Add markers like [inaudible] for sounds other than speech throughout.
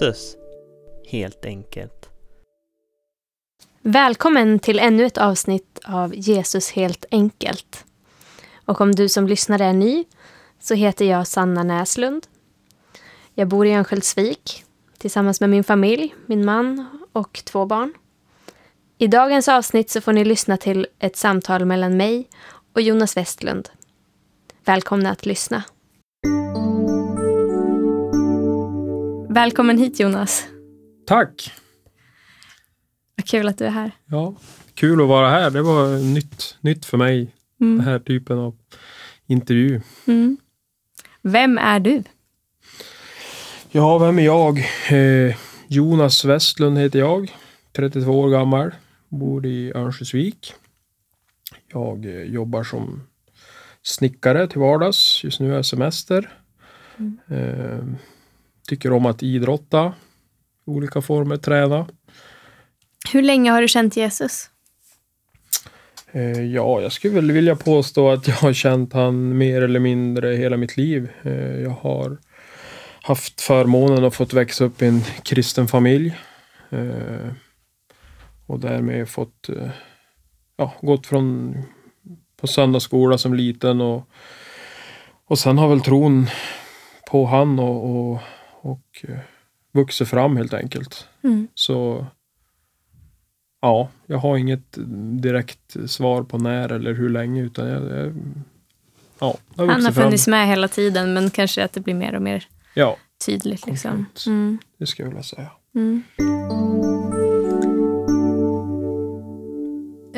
Jesus, helt enkelt. Välkommen till ännu ett avsnitt av Jesus helt enkelt. Och om du som lyssnar är ny så heter jag Sanna Näslund. Jag bor i Örnsköldsvik tillsammans med min familj, min man och två barn. I dagens avsnitt så får ni lyssna till ett samtal mellan mig och Jonas Westlund. Välkomna att lyssna. Välkommen hit Jonas. Tack! Vad kul att du är här. Ja, kul att vara här. Det var nytt, nytt för mig, Mm. den här typen av intervju. Mm. Vem är du? Ja, vem är jag? Eh, Jonas Westlund heter jag. 32 år gammal. Bor i Örnsköldsvik. Jag eh, jobbar som snickare till vardags. Just nu är jag semester. Mm. Eh, tycker om att idrotta. i Olika former, träna. Hur länge har du känt Jesus? Eh, ja, jag skulle väl vilja påstå att jag har känt han mer eller mindre hela mitt liv. Eh, jag har haft förmånen att fått växa upp i en kristen familj. Eh, och därmed fått ja, gått från på söndagsskola som liten och, och sen har väl tron på han och, och, och eh, vuxit fram helt enkelt. Mm. Så ja, jag har inget direkt svar på när eller hur länge utan jag, jag ja, jag Han har vuxit fram. funnits med hela tiden men kanske att det blir mer och mer Ja, tydligt. Liksom. Mm. det skulle jag vilja säga. Mm.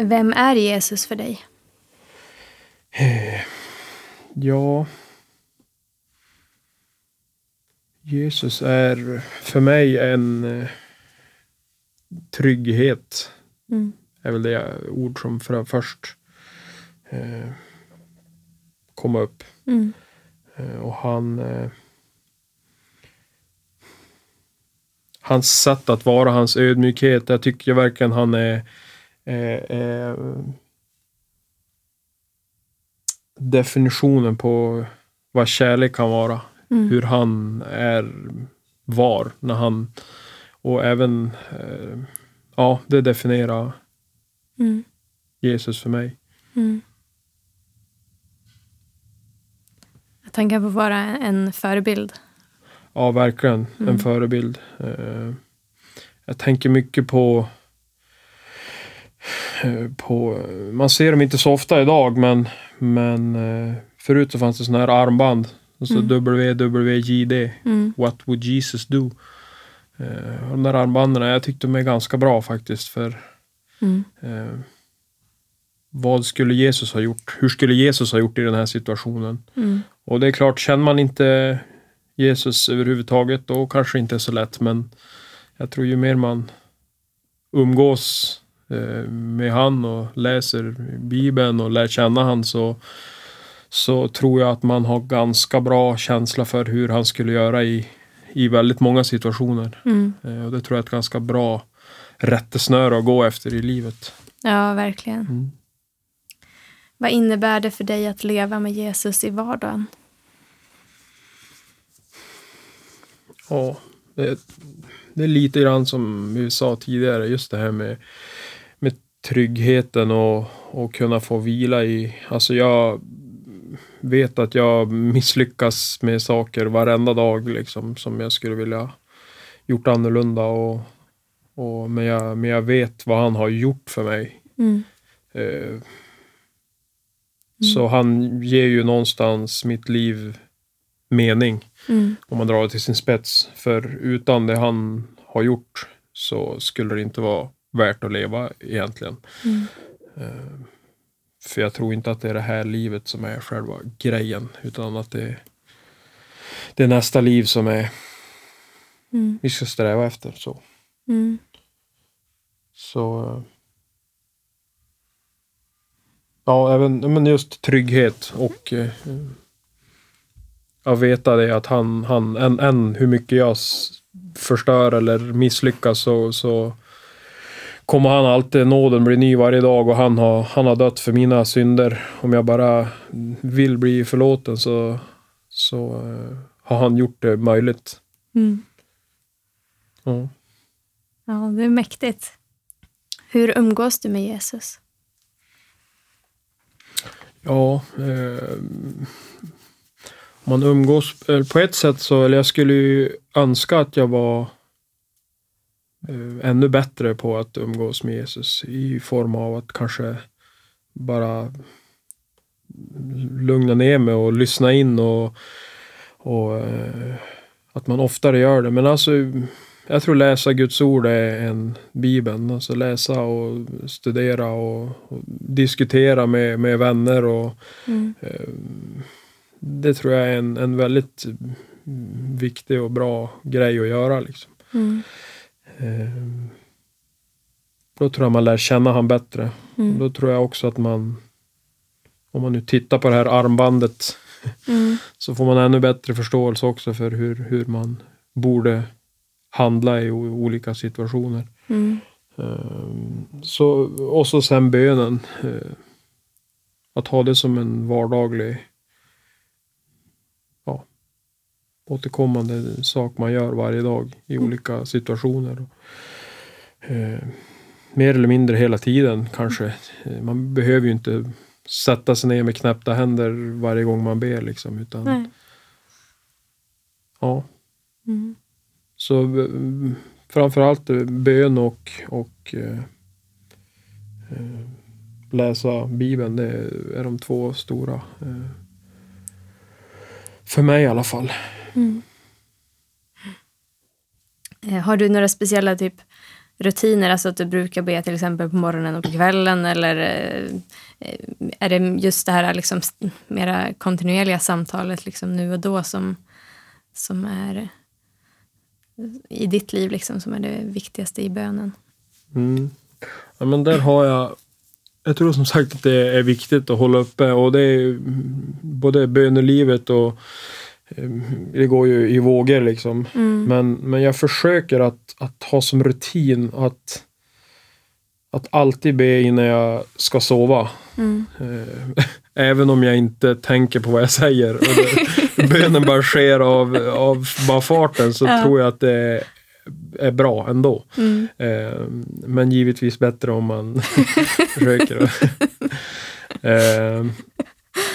Vem är Jesus för dig? Eh, Ja. Jesus är för mig en eh, trygghet. Mm. är väl det ord som för, först eh, kom upp. Mm. Eh, och han... Eh, hans sätt att vara, hans ödmjukhet. Jag tycker verkligen han är... Eh, eh, definitionen på vad kärlek kan vara. Mm. Hur han är, var, när han... Och även... Eh, ja, det definierar Mm. Jesus för mig. Mm. Att han kan få vara en förebild. Ja, verkligen. Mm. En förebild. Eh, jag tänker mycket på, eh, på... Man ser dem inte så ofta idag, men, men eh, förut så fanns det sådana här armband. Alltså Mm. WWJD. Mm. What would Jesus do? Och de där armbanden, jag tyckte de är ganska bra faktiskt. För Mm. eh, vad skulle Jesus ha gjort? Hur skulle Jesus ha gjort i den här situationen? Mm. Och det är klart, känner man inte Jesus överhuvudtaget, då kanske inte är så lätt. Men jag tror ju mer man umgås eh, med han och läser Bibeln och lär känna han så, så tror jag att man har ganska bra känsla för hur han skulle göra i, i väldigt många situationer. Mm. Eh, och det tror jag är ett ganska bra rättesnöre att gå efter i livet. Ja, verkligen. Mm. Vad innebär det för dig att leva med Jesus i vardagen? Ja, det, det är lite grann som vi sa tidigare, just det här med, med tryggheten och, och kunna få vila i. Alltså jag vet att jag misslyckas med saker varenda dag liksom, som jag skulle vilja gjort annorlunda. Och, och, men, jag, men jag vet vad han har gjort för mig. Mm. Eh, Så han ger ju någonstans mitt liv mening Mm. om man drar det till sin spets. För utan det han har gjort så skulle det inte vara värt att leva egentligen. Mm. Eh, För jag tror inte att det är det här livet som är själva grejen. Utan att det, det är nästa liv som är Mm. vi ska sträva efter. Så, Mm. så eh, Ja, även men just trygghet och eh, att veta det att han, han än, än hur mycket jag förstör eller misslyckas så, så kommer han alltid, nåden bli ny varje dag och han har, han har dött för mina synder. Om jag bara vill bli förlåten så, så eh, har han gjort det möjligt. Mm. Ja. Ja, det är mäktigt. Hur umgås du med Jesus? Ja, eh, man umgås på ett sätt så, eller jag skulle ju önska att jag var ännu bättre på att umgås med Jesus i form av att kanske bara lugna ner mig och lyssna in och, och eh, att man oftare gör det. Men alltså, jag tror läsa Guds ord är en Bibeln. Alltså läsa och studera och, och diskutera med, med vänner. och Mm. eh, Det tror jag är en, en väldigt viktig och bra grej att göra. Liksom. Mm. Eh, då tror jag man lär känna han bättre. Mm. Då tror jag också att man, om man nu tittar på det här armbandet, Mm. [laughs] så får man ännu bättre förståelse också för hur, hur man borde handla i olika situationer. Mm. Eh, Så, och så sen bönen. eh, Att ha det som en vardaglig ja, återkommande sak man gör varje dag i Mm. olika situationer. Eh, mer eller mindre hela tiden kanske. Eh, Man behöver ju inte sätta sig ner med knäppta händer varje gång man ber liksom. Utan, Nej. ja. Mm. Så eh, framförallt eh, bön och, och eh, eh, läsa Bibeln. Det är de två stora. Eh, för mig i alla fall. Mm. Eh, har du några speciella typ rutiner, alltså att du brukar be till exempel på morgonen och på kvällen eller eh, eh, är det just det här liksom mera kontinuerliga samtalet liksom nu och då som, som är i ditt liv liksom som är det viktigaste i bönen? Mm. Ja, men där har jag jag tror som sagt att det är viktigt att hålla uppe och det är både bönelivet och det går ju i vågor liksom. Mm. Men, men jag försöker att, att ha som rutin att, att alltid be innan jag ska sova. Mm. Eh, [laughs] Även om jag inte tänker på vad jag säger. [laughs] Bönen bara sker av, av bara farten så Ja. tror jag att det är bra ändå. Mm. Eh, men givetvis bättre om man [laughs] försöker.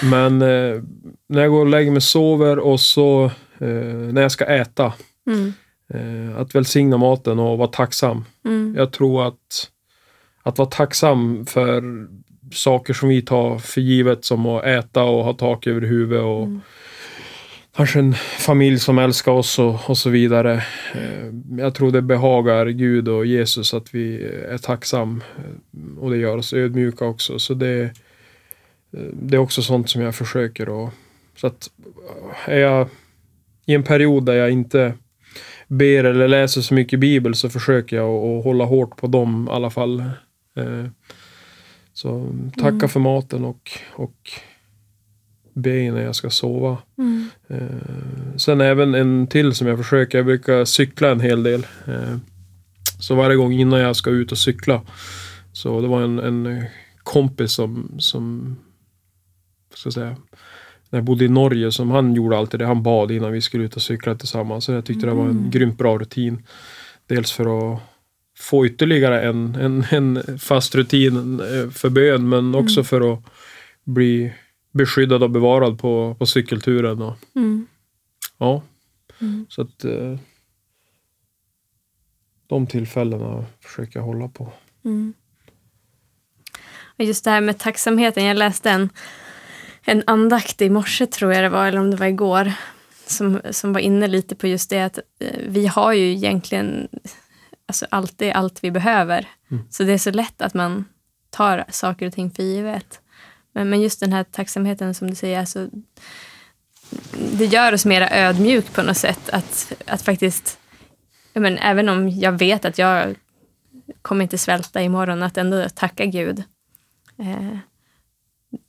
Men eh, när jag går och lägger mig sover och så eh, när jag ska äta. Mm. Eh, att välsigna maten och vara tacksam. Mm. Jag tror att, att vara tacksam för saker som vi tar för givet som att äta och ha tak över huvudet och Mm. kanske en familj som älskar oss och, och så vidare. Eh, Jag tror det behagar Gud och Jesus att vi är tacksam eh, och det gör oss ödmjuka också. Så det, det är också sånt som jag försöker och så att eh, är jag i en period där jag inte ber eller läser så mycket bibel så försöker jag att, att hålla hårt på dem i alla fall. Eh, Så tacka Mm. för maten och, och be innan jag ska sova. Mm. Eh, sen även en till som jag försöker, jag brukar cykla en hel del. Eh, så varje gång innan jag ska ut och cykla. Så det var en, en kompis som, som ska säga, när jag bodde i Norge, som han gjorde alltid det. Han bad innan vi skulle ut och cykla tillsammans. Så jag tyckte det var en Mm. grymt bra rutin. Dels för att få ytterligare en, en, en fast rutin eh, för bön, men också Mm. för att bli beskyddad och bevarad på, på cykelturen. Och, Mm. ja, Mm. så att eh, de tillfällena försöker jag hålla på. Mm. Och just det här med tacksamheten. Jag läste en, en andakt i morse, tror jag det var, eller om det var igår, som, som var inne lite på just det att eh, vi har ju egentligen alltså, alltid allt vi behöver. Mm. Så det är så lätt att man tar saker och ting för givet. Men, men just den här tacksamheten som du säger, alltså, det gör oss mera ödmjuk på något sätt. Att, att faktiskt, men, även om jag vet att jag kommer inte svälta imorgon, att ändå tacka Gud. Eh, det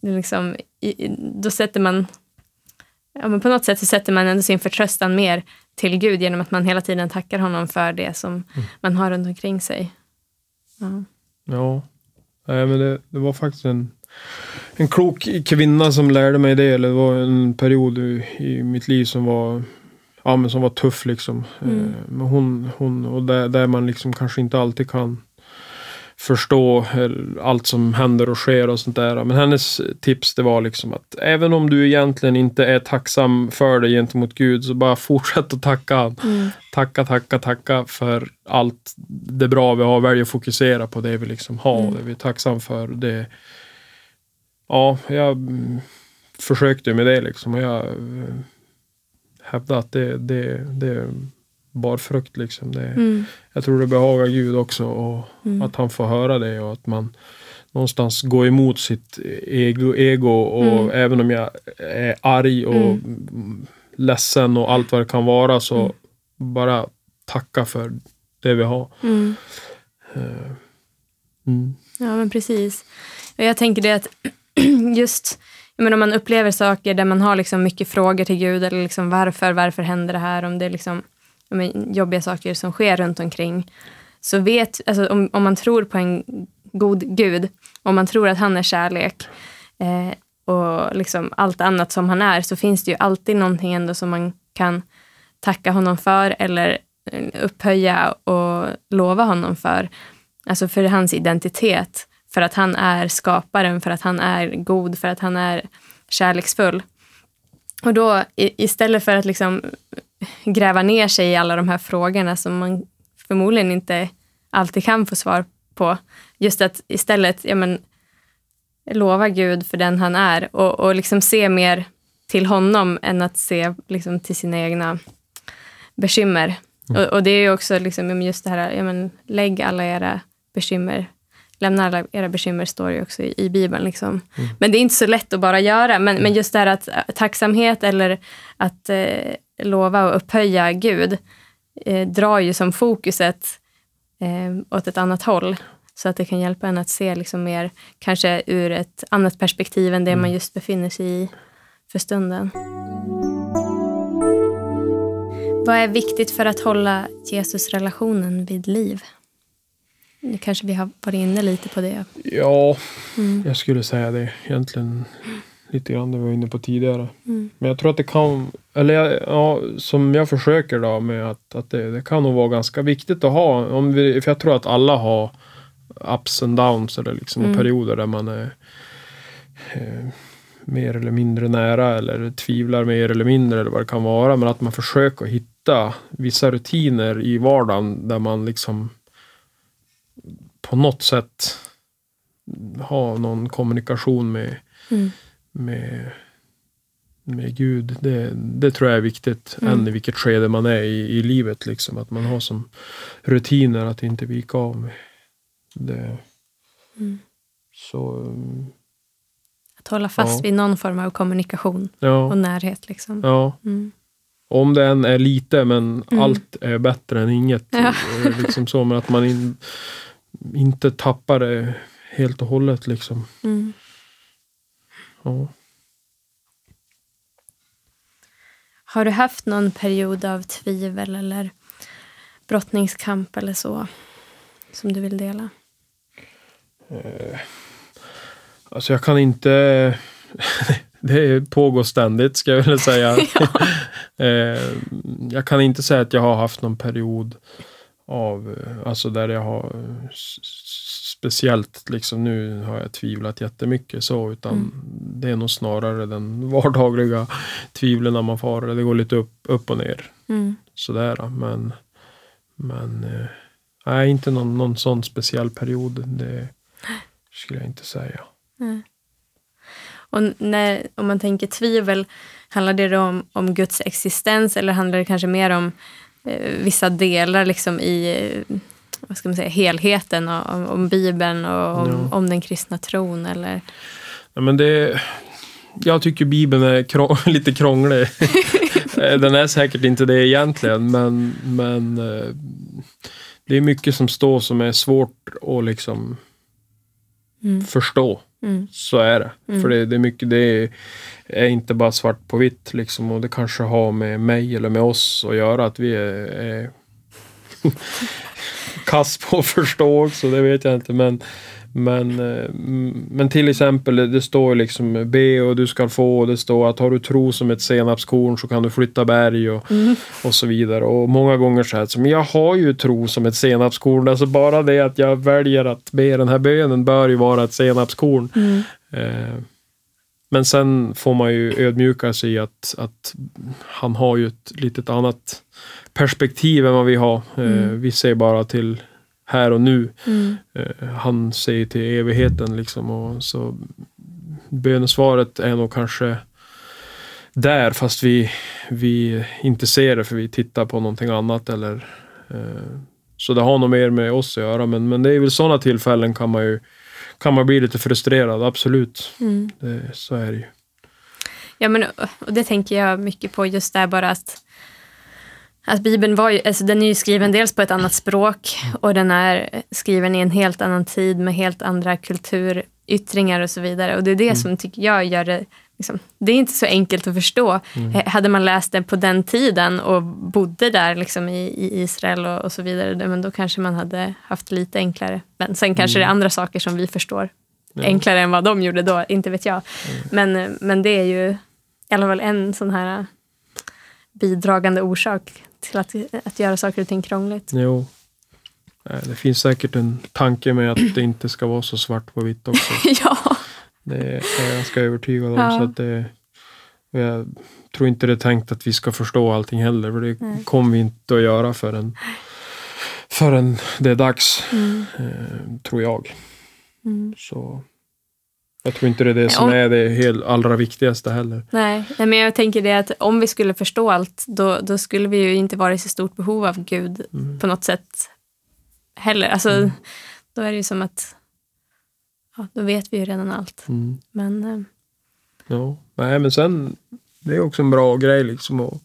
liksom, då sätter man, ja, men på något sätt så sätter man ändå sin förtröstan mer till Gud genom att man hela tiden tackar honom för det som man har runt omkring sig. Ja. Ja, Nej, men det, det var faktiskt en, en klok kvinna som lärde mig det. Eller det var en period i, i mitt liv som var ja, men som var tuff liksom. Mm. Eh, Men hon, hon och där, där man liksom kanske inte alltid kan förstå allt som händer och sker och sånt där. Men hennes tips det var liksom att även om du egentligen inte är tacksam för det gentemot Gud så bara [laughs] fortsätt att tacka. Mm. Tacka, tacka, tacka för allt det bra vi har. Välj att fokusera på det vi liksom har, Mm. det vi är tacksam för. Det, ja, jag försökte med det liksom och jag eh, hävdar att det, det, det bar frukt liksom. Det, Mm. Jag tror det behagar Gud också och Mm. att han får höra det och att man någonstans går emot sitt ego, ego och Mm. även om jag är arg och Mm. ledsen och allt vad det kan vara så Mm. bara tacka för det vi har. Mm. Eh. Ja, men precis. Jag tänker det att [clears throat] just menar, om man upplever saker där man har liksom mycket frågor till Gud, eller liksom varför, varför händer det här, om det liksom, men, jobbiga saker som sker runt omkring, så vet, alltså, om, om man tror på en god Gud, om man tror att han är kärlek, eh, och liksom allt annat som han är, så finns det ju alltid någonting ändå som man kan tacka honom för, eller eh, upphöja och lova honom för. Alltså för hans identitet. För att han är skaparen, för att han är god, för att han är kärleksfull. Och då istället för att liksom gräva ner sig i alla de här frågorna som man förmodligen inte alltid kan få svar på. Just att istället ja, men, lova Gud för den han är och, och liksom se mer till honom än att se liksom, till sina egna bekymmer. Och, och det är ju också liksom, just det här, ja, men, lägg alla era bekymmer. Lämna alla era bekymmer står ju också i, i Bibeln. Liksom. Men det är inte så lätt att bara göra. Men, men just det här att eh, tacksamhet eller att eh, lova och upphöja Gud eh, drar ju som fokuset eh, åt ett annat håll. Så att det kan hjälpa en att se liksom mer, kanske ur ett annat perspektiv än det man just befinner sig i för stunden. Vad är viktigt för att hålla Jesus-relationen vid liv? Nu kanske vi har varit inne lite på det. Ja, Mm. jag skulle säga det egentligen. Lite grann det vi var inne på tidigare. Mm. Men jag tror att det kan, eller ja, som jag försöker då med att, att det, det kan nog vara ganska viktigt att ha. Om vi, för jag tror att alla har ups and downs eller liksom Mm. perioder där man är eh, mer eller mindre nära eller tvivlar mer eller mindre eller vad det kan vara. Men att man försöker hitta vissa rutiner i vardagen där man liksom på något sätt har någon kommunikation med, Mm. Med, med Gud. Det, det tror jag är viktigt. Mm. Än i vilket skede man är i, i livet. Liksom. Att man har som rutiner att inte vika av det. Mm. Så Att hålla fast Ja. vid någon form av kommunikation och ja, närhet. Liksom. ja. Mm. Om det än är lite men Mm. allt är bättre än inget. Ja. Eh, Liksom så, men att man in, inte tappar det helt och hållet. Liksom. Mm. Ja. Har du haft någon period av tvivel eller brottningskamp eller så som du vill dela? Alltså jag kan inte... [laughs] det pågår ständigt ska jag vilja säga. [laughs] Eh, jag kan inte säga att jag har haft någon period av, eh, alltså där jag har eh, speciellt liksom nu har jag tvivlat jättemycket så utan Mm. det är nog snarare den vardagliga tvivlen man får. Det går lite upp, upp och ner Mm. sådär men men eh, nej inte någon, någon sån speciell period. Det skulle jag inte säga. Nej. Och när, om man tänker tvivel, handlar det då om, om Guds existens eller handlar det kanske mer om eh, vissa delar liksom i eh, vad ska man säga, helheten om, om Bibeln och om, Ja. om den kristna tron? Eller? Ja, men det, jag tycker Bibeln är krå, [laughs] lite krånglig. [laughs] Den är säkert inte det egentligen, men, men eh, det är mycket som står som är svårt att liksom Mm. förstå. Mm. Så är det. Mm. För det, det är mycket, det är inte bara svart på vitt liksom. Och det kanske har med mig eller med oss att göra. Att vi är, är kass på att förstå också, det vet jag inte. Men, Men, eh, men till exempel, det står liksom be och du ska få och det står att har du tro som ett senapskorn så kan du flytta berg och, och så vidare. Och många gånger så här, men jag har ju tro som ett senapskorn. Alltså bara det att jag väljer att be den här bönen bör ju vara ett senapskorn. Mm. Eh, men sen får man ju ödmjuka sig i att, att han har ju ett litet annat perspektiv än vad vi har. Eh, Mm. Vi ser bara till här och nu. Mm. Eh, han säger till evigheten liksom. Och så bönesvaret är nog kanske där fast vi, vi inte ser det för vi tittar på någonting annat eller eh, så det har nog mer med oss att göra men, men det är väl sådana tillfällen kan man ju kan man bli lite frustrerad, absolut. Mm. Det, så är det ju. Ja, men och det tänker jag mycket på just där bara att att Bibeln var ju, alltså den är ju skriven dels på ett annat språk och den är skriven i en helt annan tid med helt andra kulturyttringar och så vidare. Och det är det som tycker jag gör det, liksom, det är inte så enkelt att förstå. Eh, Hade man läst det på den tiden och bodde där liksom i, i Israel och, och så vidare, men då kanske man hade haft lite enklare. Men sen kanske det är andra saker som vi förstår enklare än vad de gjorde då, inte vet jag. Men, men det är ju i alla fall en sån här bidragande orsak till att, att göra saker och ting krångligt. Jo. Det finns säkert en tanke med att det inte ska vara så svart på vitt också. [laughs] ja. Det är jag ganska övertygad om. Ja. Så att det, jag tror inte det är tänkt att vi ska förstå allting heller. För det Nej. kommer vi inte att göra förrän, förrän det är dags. Mm. Eh, tror jag. Mm. Så jag tror inte det är det som Om- är det helt, allra viktigaste heller. Nej, nej, men jag tänker det att om vi skulle förstå allt, då, då skulle vi ju inte vara i så stort behov av Gud Mm. på något sätt heller. Alltså, Då är det ju som att, ja, då vet vi ju redan allt. Mm. Men eh, Ja, nej men sen det är också en bra grej liksom. Och,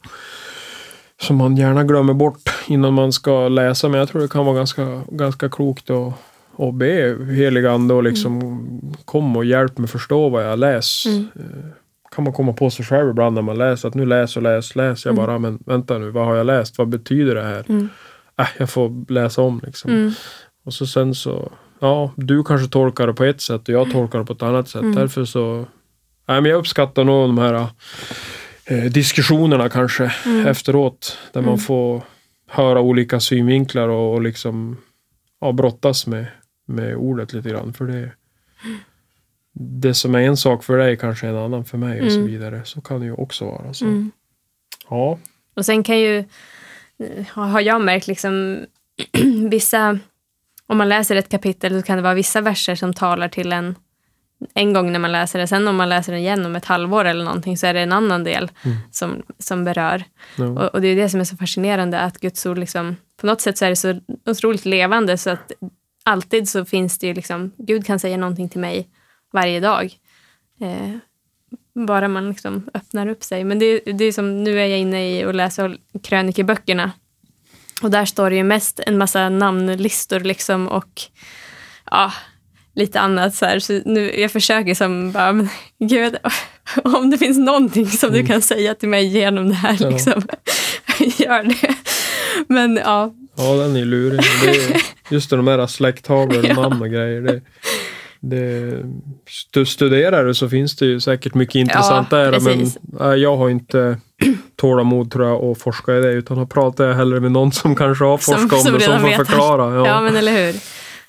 som man gärna glömmer bort innan man ska läsa. Men jag tror det kan vara ganska, ganska klokt att, att be helig ande och liksom kom och hjälp mig förstå vad jag läser. Mm. Eh, Kan man komma på sig själv ibland när man läser att nu läser och läser, läser jag Mm. bara men vänta nu, vad har jag läst? Vad betyder det här? Mm. Äh, jag får läsa om liksom. mm, Och så sen så, ja, du kanske tolkar det på ett sätt och jag tolkar det på ett annat sätt. Mm. Därför så, nej men jag uppskattar nog de här eh, diskussionerna kanske Mm. efteråt. Där man Mm. får höra olika synvinklar och, och liksom ja, brottas med, med ordet lite grann. För det, det som är en sak för dig kanske är en annan för mig och så Mm. vidare. Så kan det ju också vara. Så. mm. Ja, Och sen kan ju, har jag märkt liksom [clears throat] vissa, om man läser ett kapitel så kan det vara vissa verser som talar till en en gång när man läser det. Sen om man läser den igen om ett halvår eller någonting så är det en annan del Mm. som, som berör. ja. Och, och det är det som är så fascinerande att Guds ord liksom, på något sätt så är det så otroligt levande så att alltid så finns det ju liksom, Gud kan säga någonting till mig varje dag. Eh, bara man liksom öppnar upp sig. Men det, det är som, nu är jag inne i och läser krönikeböckerna. Och där står det ju mest en massa namnlistor liksom och ja, lite annat så här. Så nu, jag försöker som bara, men gud, [laughs] om det finns någonting som du kan säga till mig genom det här, Ja. liksom, [laughs] gör det. Men ja, Ja, den är lurig. Det är, just de här släkttavlor [laughs] och Ja. grejer. Det, det, stu- studerar du så finns det ju säkert mycket intressant Ja, där. precis. Men äh, jag har inte tålamod tror jag att forska i det. Utan då pratar jag hellre med någon som kanske har Som- forskat som om det som får vet. förklara. ja. Ja. men eller hur.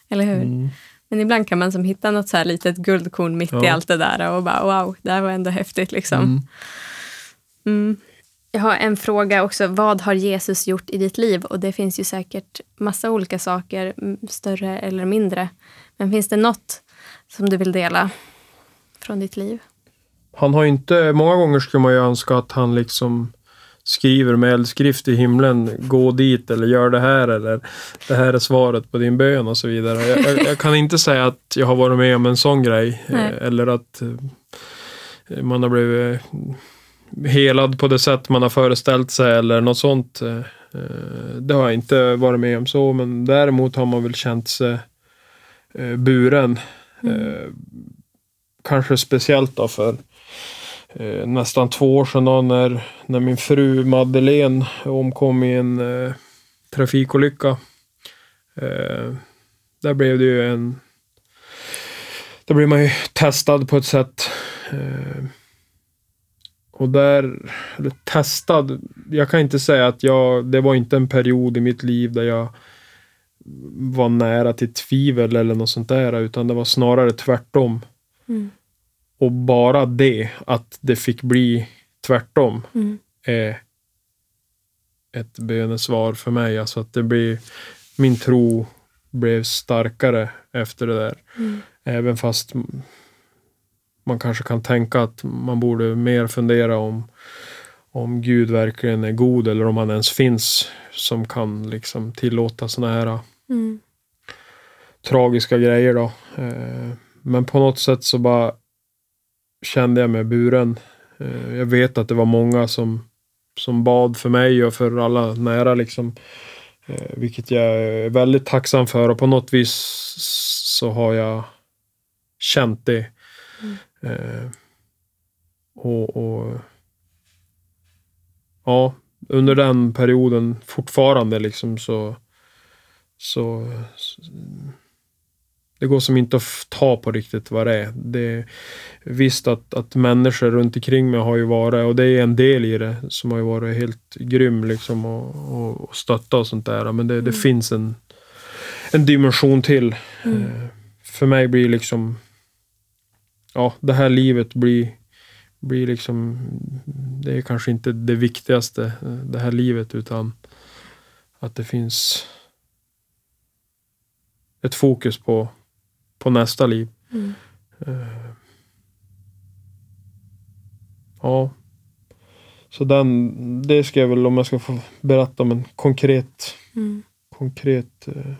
Eller hur? Mm. Men ibland kan man som hitta något så här litet guldkorn mitt i Ja. allt det där och bara wow, det här var ändå häftigt liksom. Mm. Mm. Jag har en fråga också. Vad har Jesus gjort i ditt liv? Och det finns ju säkert massa olika saker, större eller mindre. Men finns det något som du vill dela från ditt liv? Han har inte, många gånger skulle man ju önska att han liksom skriver med eldskrift i himlen, gå dit eller gör det här eller det här är svaret på din bön och så vidare. Jag, jag, jag kan inte säga att jag har varit med om en sån grej Nej. eh, eller att eh, man har blivit eh, helad på det sätt man har föreställt sig eller något sånt. Det har jag inte varit med om så, men däremot har man väl känt sig buren. Eh, Kanske speciellt då för eh, nästan två år sedan då, när, när min fru Madeleine omkom i en eh, trafikolycka. Eh, där blev det ju en då blev man ju testad på ett sätt. Eh, och där, eller testad, jag kan inte säga att jag, det var inte en period i mitt liv där jag var nära till tvivel eller något sånt där, utan det var snarare tvärtom. Mm. Och bara det, att det fick bli tvärtom, Mm. är ett bönesvar för mig. Alltså att det blir, min tro blev starkare efter det där. Mm. Även fast man kanske kan tänka att man borde mer fundera om om Gud verkligen är god eller om han ens finns som kan liksom tillåta såna här Mm. tragiska grejer då. Eh, Men på något sätt så bara kände jag mig buren. Eh, Jag vet att det var många som, som bad för mig och för alla nära liksom. Eh, Vilket jag är väldigt tacksam för och på något vis så har jag känt det. Mm. Och, och ja, under den perioden fortfarande liksom så så, så det går som inte att ta på riktigt vad det är. Det är visst att, att människor runt omkring mig har ju varit, och det är en del i det, som har ju varit helt grym liksom och, och, och stötta och sånt där. Men det, det Mm. finns en, en dimension till. Mm. Eh, För mig blir liksom, ja, det här livet blir, blir liksom, det är kanske inte det viktigaste, eh, det här livet, utan att det finns ett fokus på, på nästa liv. Mm. Eh, Ja. Så den, det ska jag väl, om jag ska få berätta om en konkret, Mm. konkret eh,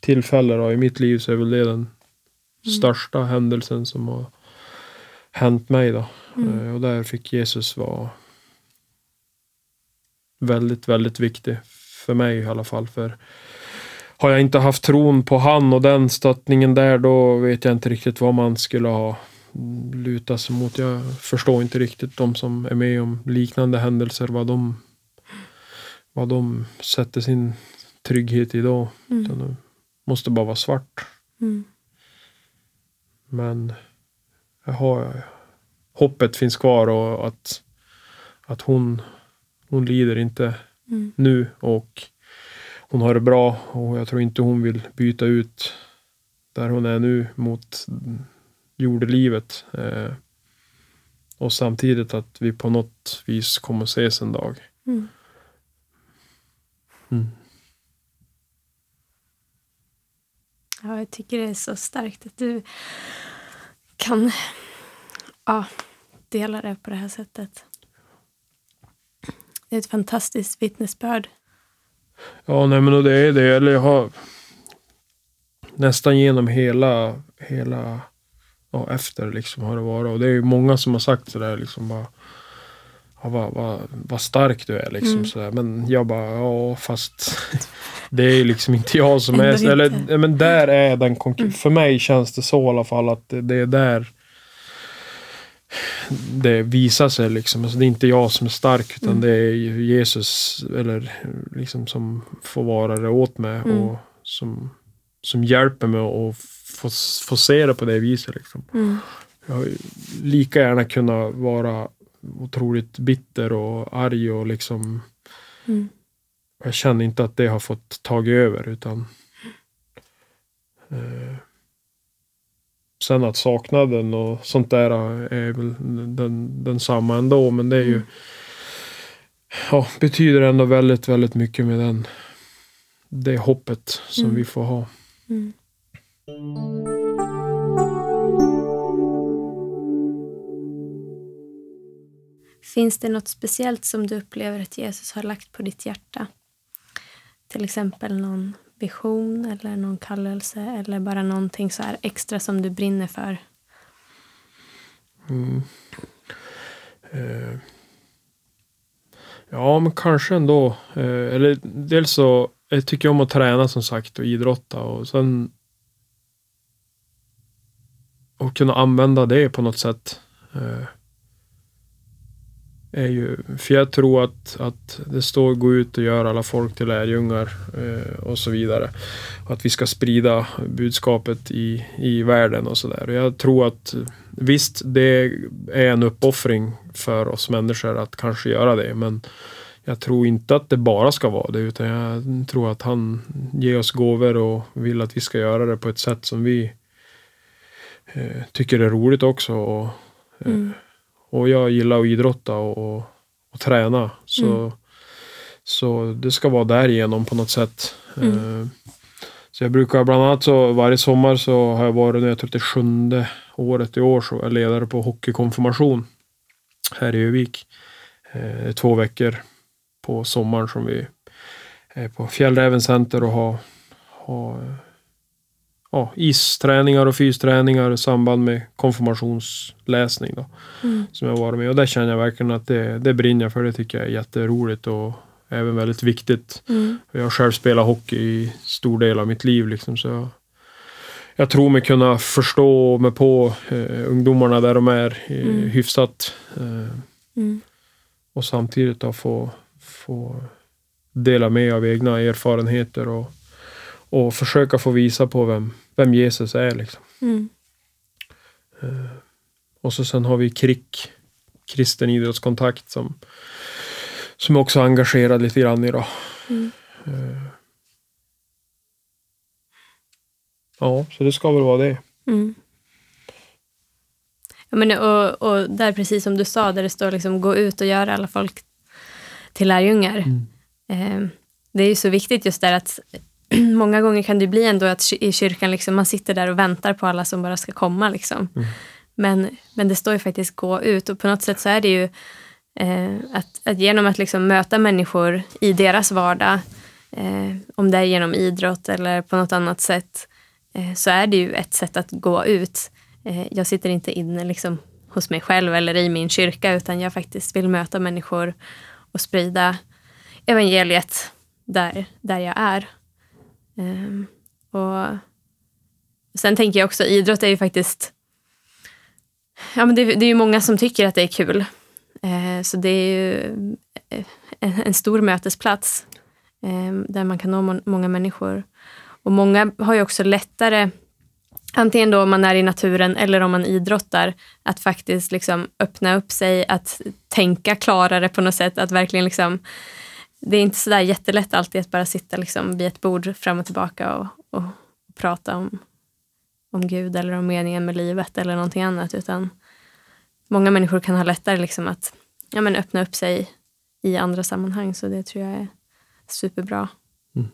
tillfälle då, i mitt liv så är väl det den Mm. största händelsen som har hänt mig då. Mm. Eh, och där fick Jesus vara väldigt, väldigt viktig för mig i alla fall. För har jag inte haft tron på han och den stöttningen där, då vet jag inte riktigt vad man skulle ha lutat sig mot. Jag förstår inte riktigt de som är med om liknande händelser, vad de, vad de sätter sin trygghet i då. Mm. det måste bara vara svart. Mm. Men jag har, hoppet finns kvar och att, att hon, hon lider inte Mm. nu och hon har det bra och jag tror inte hon vill byta ut där hon är nu mot jordelivet. Eh, och samtidigt att vi på något vis kommer att ses en dag. Mm. Mm. Ja, jag tycker det är så starkt att du kan ja, dela det på det här sättet. Det är ett fantastiskt vittnesbörd. Ja, nej men det är det. Eller jag har nästan genom hela, hela ja, efter liksom har det varit. Och det är ju många som har sagt sådär liksom bara ja, vad, vad, vad stark du är liksom Mm. sådär. Men jag bara ja fast det är ju liksom inte jag som är eller men där är den konk- Mm. För mig känns det så i alla fall att det, det är där det visar sig liksom. Alltså det är inte jag som är stark utan Mm. det är Jesus eller liksom som får vara det åt mig Mm. och som, som hjälper mig att få, få se det på det viset. Liksom. Mm. Jag har lika gärna kunnat vara otroligt bitter och arg och liksom Mm. jag känner inte att det har fått tag över utan eh, Sen att saknaden och sånt där är väl den, den samma ändå men det är ju Mm. Ja, betyder ändå väldigt, väldigt mycket med den det hoppet som Mm. vi får ha. Mm. Finns det något speciellt som du upplever att Jesus har lagt på ditt hjärta? Till exempel någon vision eller någon kallelse eller bara någonting så här extra som du brinner för? Mm. Eh, ja, men kanske ändå. Eh, eller dels så jag tycker jag om att träna som sagt och idrotta och sen och kunna använda det på något sätt. Eh, är ju, för jag tror att, att det står gå ut och göra alla folk till lärjungar eh, och så vidare. Att vi ska sprida budskapet i, i världen och sådär. Jag tror att visst, det är en uppoffring för oss människor att kanske göra det, men jag tror inte att det bara ska vara det, utan jag tror att han ger oss gåvor och vill att vi ska göra det på ett sätt som vi eh, tycker är roligt också. Och, eh, Mm och jag gillar att idrotta och, och, och träna. Så, Mm. så det ska vara därigenom på något sätt. Mm. Eh, Så jag brukar bland annat så varje sommar så har jag varit, nu, jag tror det sjunde året i år, så är jag ledare på hockeykonfirmation här i Övik. Eh, Det är två veckor på sommaren som vi är på Fjällräven Center och har, har eh, ja, isträningar och fysträningar i samband med konfirmationsläsning. Då Mm. som jag varit med. Och där känner jag verkligen att det, det brinner jag för. Det tycker jag är jätteroligt och även väldigt viktigt. Mm. Jag har själv spelat hockey i stor del av mitt liv. Liksom, så jag, jag tror mig kunna förstå mig på eh, ungdomarna där de är eh, Mm. hyfsat. Eh, Mm. och samtidigt då få, få dela med av egna erfarenheter och, och försöka få visa på vem, vem Jesus är. Liksom. Mm. Och så sen har vi KRIK, Kristen idrottskontakt, som, som är också engagerad lite grann i. Då. Mm. Eh, Ja, så det ska väl vara det. Mm. Ja, men, och, och där precis som du sa, där det står liksom gå ut och göra alla folk till lärjungar. Eh, det är ju så viktigt just där att [clears throat] många gånger kan det bli ändå att i kyrkan liksom, man sitter där och väntar på alla som bara ska komma. Liksom. Mm. Men, men det står ju faktiskt gå ut och på något sätt så är det ju eh, att, att genom att liksom möta människor i deras vardag, eh, om det är genom idrott eller på något annat sätt, eh, så är det ju ett sätt att gå ut. Eh, jag sitter inte inne liksom hos mig själv eller i min kyrka, utan jag faktiskt vill möta människor och sprida evangeliet där, där jag är. Ehm, och sen tänker jag också, idrott är ju faktiskt... Ja, men det, det är ju många som tycker att det är kul. Eh, så det är ju eh, en, en stor mötesplats eh, där man kan nå må- många människor. Och många har ju också lättare, antingen då om man är i naturen eller om man idrottar, att faktiskt liksom öppna upp sig, att tänka klarare på något sätt, att verkligen liksom det är inte sådär jättelätt alltid att bara sitta liksom vid ett bord fram och tillbaka och, och prata om, om Gud eller om meningen med livet eller någonting annat. Utan många människor kan ha lättare liksom att ja, men öppna upp sig i andra sammanhang. Så det tror jag är superbra. Mm.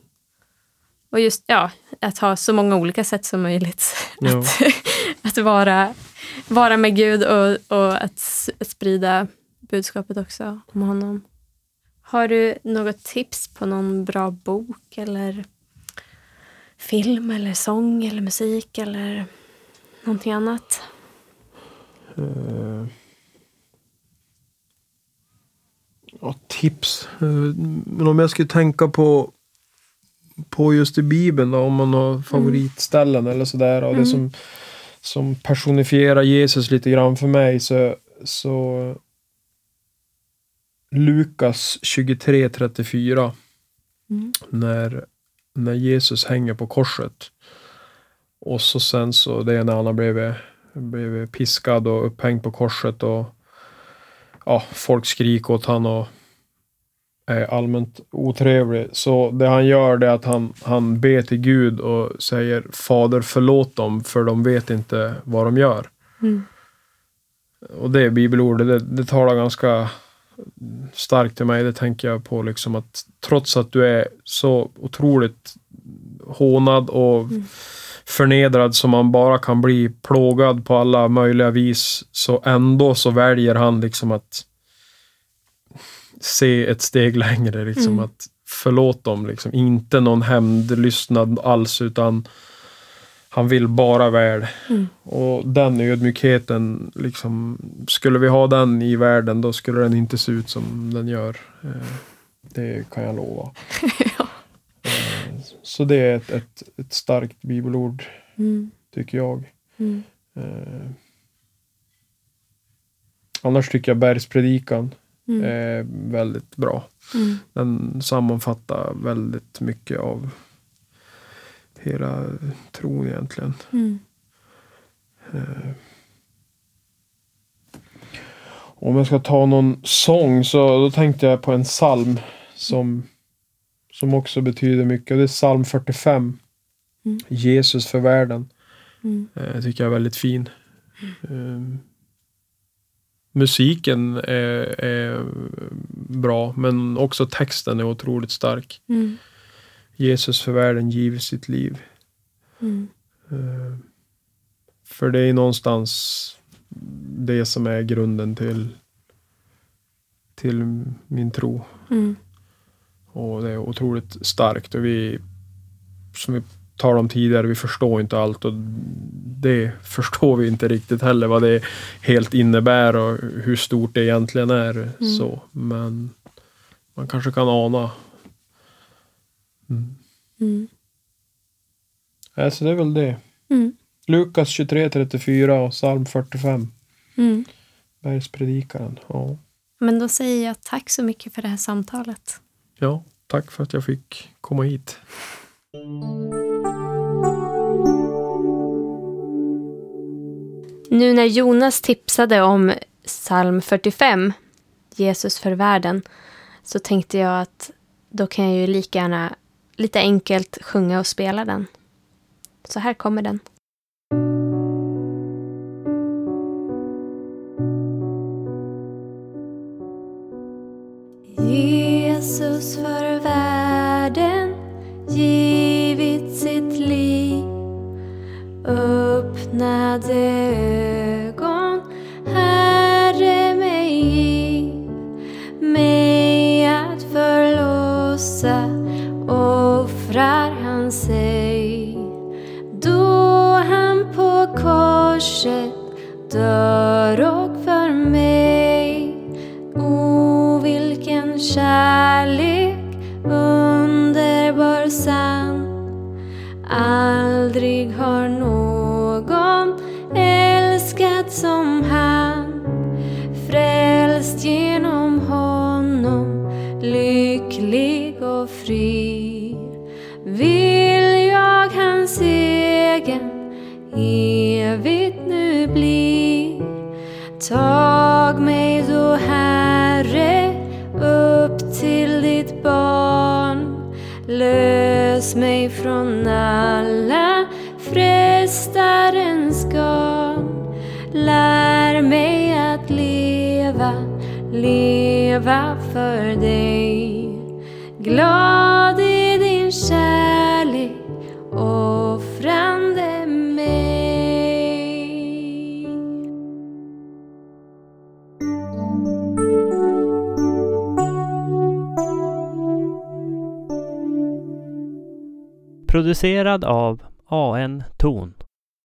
Och just ja, att ha så många olika sätt som möjligt. [laughs] Ja. Att, att vara, vara med Gud och, och att s- sprida budskapet också om honom. Har du något tips på någon bra bok eller film eller sång eller musik eller någonting annat? Eh, ja, tips. Eh, Men om jag skulle tänka på, på just i Bibeln, då, om man har favoritställen eller sådär. Och det som, som personifierar Jesus lite grann för mig så, så Lukas 23.34 Mm. när, när Jesus hänger på korset. Och så sen så, det är när han har blivit, blivit piskad och upphängd på korset och ja, folk skriker åt han och är allmänt otrevlig. Så det han gör det är att han, han ber till Gud och säger Fader förlåt dem för de vet inte vad de gör. Mm. Och det bibelordet, det, det talar ganska starkt till mig. Det tänker jag på liksom att trots att du är så otroligt hånad och förnedrad som man bara kan bli plågad på alla möjliga vis så ändå så väljer han liksom att se ett steg längre. Liksom Mm. att förlåt dem. Liksom. Inte någon hämndlystnad alls utan han vill bara väl. Mm. Och den ödmjukheten, liksom, skulle vi ha den i världen då skulle den inte se ut som den gör. Eh, Det kan jag lova. [laughs] Ja. Eh, Så det är ett, ett, ett starkt bibelord, Mm. tycker jag. Mm. Eh, Annars tycker jag bergspredikan Mm. är väldigt bra. Mm. Den sammanfattar väldigt mycket av hela tron egentligen. Mm. Eh, Om jag ska ta någon sång så då tänkte jag på en psalm som, som också betyder mycket. Det är psalm 45. Mm. Jesus för världen. Mm. Eh, tycker jag är väldigt fin. Eh, musiken är, är bra men också texten är otroligt stark. Mm. Jesus för världen givit sitt liv. Mm. Eh, För det är någonstans det som är grunden till, till min tro. Mm. Och det är otroligt starkt. Och vi, som vi talade om tidigare, vi förstår inte allt. Och det [laughs] förstår vi inte riktigt heller vad det helt innebär och hur stort det egentligen är. Så. Men man kanske kan ana. Mm. Mm. Alltså det är väl det. Mm. Lukas 23.34 och psalm 45. Mm. Bergspredikaren. Ja. Men då säger jag tack så mycket för det här samtalet. ja, tack för att jag fick komma hit. Nu när Jonas tipsade om psalm 45, Jesus för världen, så tänkte jag att då kan jag ju lika gärna lite enkelt sjunga och spela den. Så här kommer den. Aldrig har någon älskat som han. Lös mig från alla frestarens garn Lär mig att leva, leva för dig. Glad i din kärlek. Producerad av AN Ton.